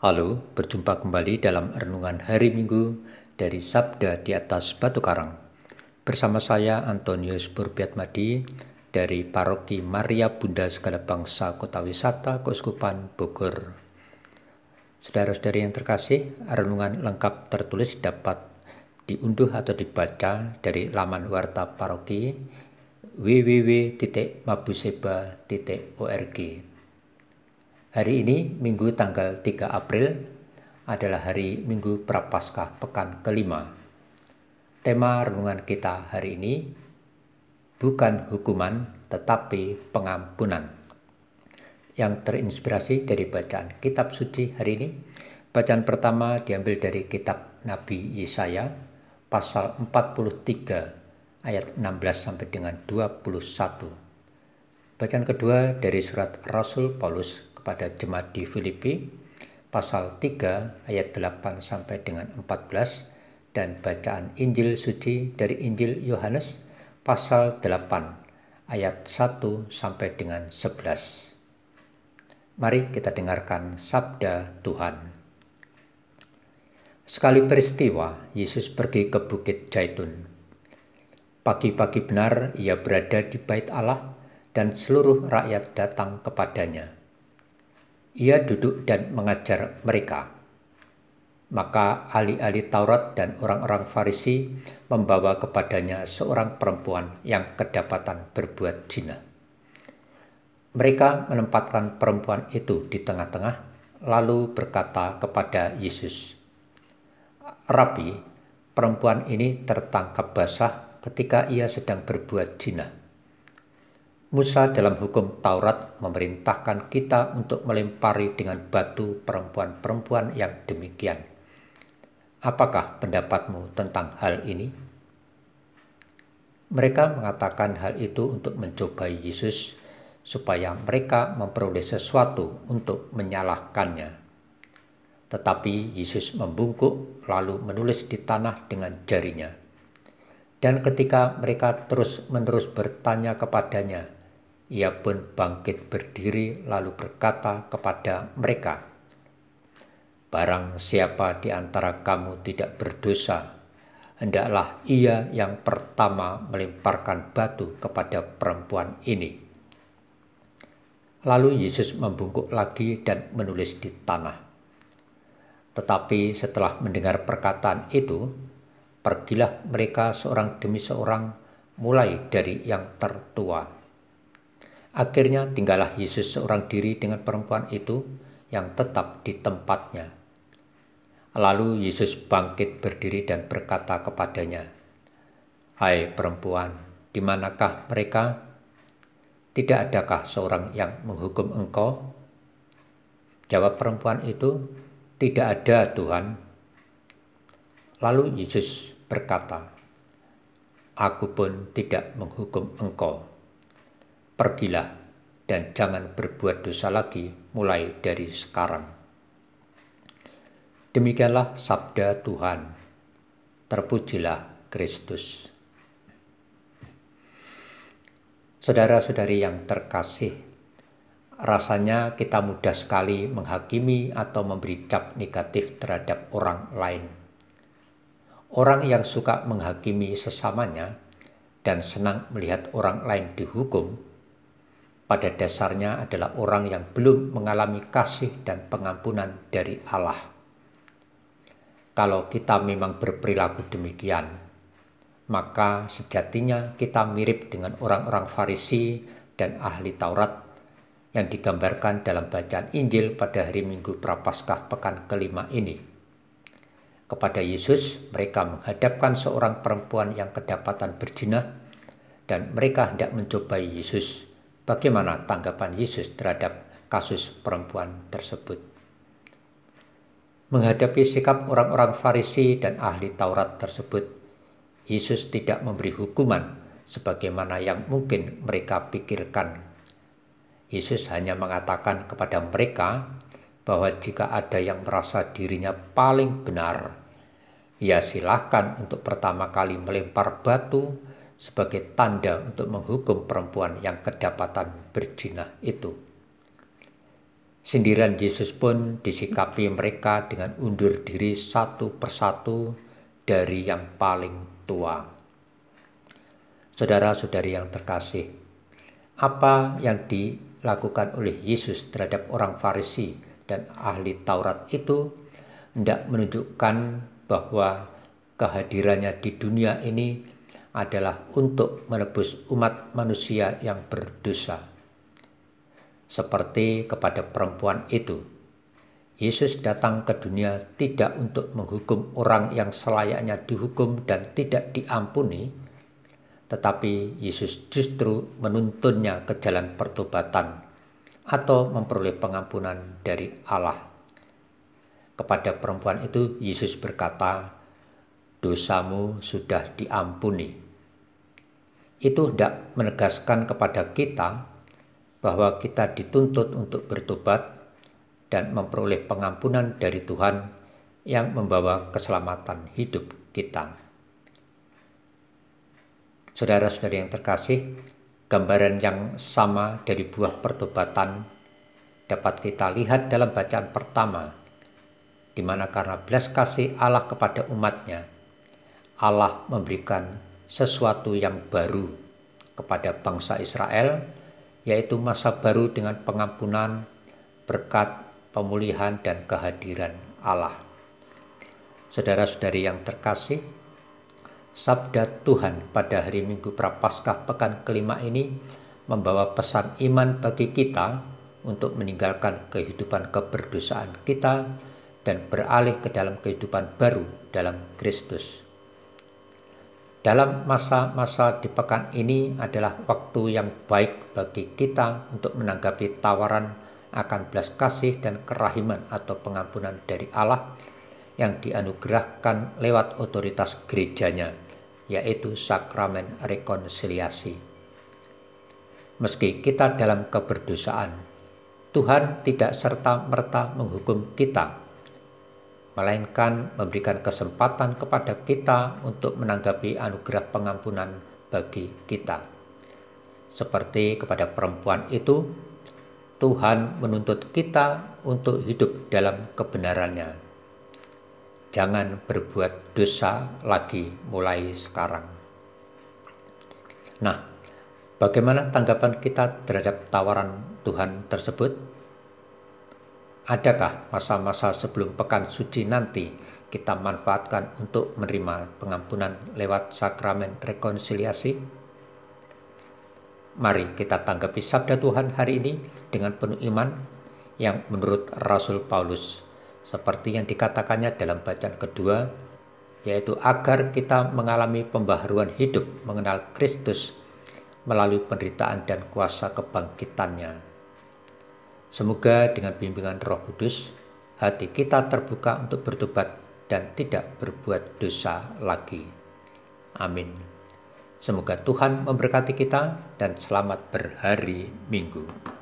Halo, berjumpa kembali dalam renungan hari Minggu dari Sabda di atas Batu Karang. Bersama saya Antonius Burbiatmadi dari Paroki Maria Bunda Segala Bangsa Kota Wisata Keuskupan Bogor. Saudara-saudari yang terkasih, renungan lengkap tertulis dapat diunduh atau dibaca dari laman warta paroki www.mabuseba.org Hari ini, Minggu tanggal 3 April, adalah hari Minggu Prapaskah pekan kelima. Tema renungan kita hari ini, bukan hukuman tetapi pengampunan. Yang terinspirasi dari bacaan kitab suci hari ini, bacaan pertama diambil dari kitab Nabi Yesaya pasal 43 ayat 16 sampai dengan 21. Bacaan kedua dari surat Rasul Paulus kepada jemaat di Filipi pasal 3 ayat 8 sampai dengan 14 dan bacaan Injil suci dari Injil Yohanes pasal 8 ayat 1 sampai dengan 11. Mari kita dengarkan sabda Tuhan. Sekali peristiwa, Yesus pergi ke Bukit Jaitun. Pagi-pagi benar ia berada di bait Allah dan seluruh rakyat datang kepadanya ia duduk dan mengajar mereka. Maka ahli-ahli Taurat dan orang-orang Farisi membawa kepadanya seorang perempuan yang kedapatan berbuat zina. Mereka menempatkan perempuan itu di tengah-tengah, lalu berkata kepada Yesus, "Rabi, perempuan ini tertangkap basah ketika ia sedang berbuat zina. Musa dalam hukum Taurat memerintahkan kita untuk melempari dengan batu perempuan-perempuan yang demikian. Apakah pendapatmu tentang hal ini? Mereka mengatakan hal itu untuk mencobai Yesus supaya mereka memperoleh sesuatu untuk menyalahkannya. Tetapi Yesus membungkuk lalu menulis di tanah dengan jarinya. Dan ketika mereka terus-menerus bertanya kepadanya, ia pun bangkit berdiri lalu berkata kepada mereka, Barang siapa di antara kamu tidak berdosa, hendaklah ia yang pertama melemparkan batu kepada perempuan ini. Lalu Yesus membungkuk lagi dan menulis di tanah. Tetapi setelah mendengar perkataan itu, pergilah mereka seorang demi seorang mulai dari yang tertua Akhirnya tinggallah Yesus seorang diri dengan perempuan itu yang tetap di tempatnya. Lalu Yesus bangkit berdiri dan berkata kepadanya, Hai perempuan, di manakah mereka? Tidak adakah seorang yang menghukum engkau? Jawab perempuan itu, Tidak ada Tuhan. Lalu Yesus berkata, Aku pun tidak menghukum engkau pergilah dan jangan berbuat dosa lagi mulai dari sekarang. Demikianlah sabda Tuhan. Terpujilah Kristus. Saudara-saudari yang terkasih, rasanya kita mudah sekali menghakimi atau memberi cap negatif terhadap orang lain. Orang yang suka menghakimi sesamanya dan senang melihat orang lain dihukum pada dasarnya adalah orang yang belum mengalami kasih dan pengampunan dari Allah. Kalau kita memang berperilaku demikian, maka sejatinya kita mirip dengan orang-orang Farisi dan ahli Taurat yang digambarkan dalam bacaan Injil pada hari Minggu Prapaskah pekan kelima ini. Kepada Yesus, mereka menghadapkan seorang perempuan yang kedapatan berzina dan mereka hendak mencobai Yesus Bagaimana tanggapan Yesus terhadap kasus perempuan tersebut? Menghadapi sikap orang-orang Farisi dan ahli Taurat tersebut, Yesus tidak memberi hukuman sebagaimana yang mungkin mereka pikirkan. Yesus hanya mengatakan kepada mereka bahwa jika ada yang merasa dirinya paling benar, ya silahkan untuk pertama kali melempar batu sebagai tanda untuk menghukum perempuan yang kedapatan berzina itu. Sindiran Yesus pun disikapi mereka dengan undur diri satu persatu dari yang paling tua. Saudara-saudari yang terkasih, apa yang dilakukan oleh Yesus terhadap orang Farisi dan ahli Taurat itu hendak menunjukkan bahwa kehadirannya di dunia ini adalah untuk menebus umat manusia yang berdosa. Seperti kepada perempuan itu, Yesus datang ke dunia tidak untuk menghukum orang yang selayaknya dihukum dan tidak diampuni, tetapi Yesus justru menuntunnya ke jalan pertobatan atau memperoleh pengampunan dari Allah. Kepada perempuan itu, Yesus berkata, "Dosamu sudah diampuni." Itu tidak menegaskan kepada kita bahwa kita dituntut untuk bertobat dan memperoleh pengampunan dari Tuhan yang membawa keselamatan hidup kita. Saudara-saudari yang terkasih, gambaran yang sama dari buah pertobatan dapat kita lihat dalam bacaan pertama, di mana karena belas kasih Allah kepada umatnya, Allah memberikan sesuatu yang baru kepada bangsa Israel, yaitu masa baru dengan pengampunan, berkat, pemulihan dan kehadiran Allah. Saudara-saudari yang terkasih, sabda Tuhan pada hari Minggu Prapaskah pekan kelima ini membawa pesan iman bagi kita untuk meninggalkan kehidupan keberdosaan kita dan beralih ke dalam kehidupan baru dalam Kristus. Dalam masa-masa di pekan ini adalah waktu yang baik bagi kita untuk menanggapi tawaran akan belas kasih dan kerahiman atau pengampunan dari Allah yang dianugerahkan lewat otoritas gerejanya, yaitu sakramen rekonsiliasi. Meski kita dalam keberdosaan, Tuhan tidak serta-merta menghukum kita, melainkan memberikan kesempatan kepada kita untuk menanggapi anugerah pengampunan bagi kita. Seperti kepada perempuan itu, Tuhan menuntut kita untuk hidup dalam kebenarannya. Jangan berbuat dosa lagi mulai sekarang. Nah, bagaimana tanggapan kita terhadap tawaran Tuhan tersebut? Adakah masa-masa sebelum pekan suci nanti kita manfaatkan untuk menerima pengampunan lewat sakramen rekonsiliasi? Mari kita tanggapi sabda Tuhan hari ini dengan penuh iman yang menurut Rasul Paulus seperti yang dikatakannya dalam bacaan kedua yaitu agar kita mengalami pembaharuan hidup mengenal Kristus melalui penderitaan dan kuasa kebangkitannya. Semoga dengan bimbingan Roh Kudus hati kita terbuka untuk bertobat dan tidak berbuat dosa lagi. Amin. Semoga Tuhan memberkati kita dan selamat berhari Minggu.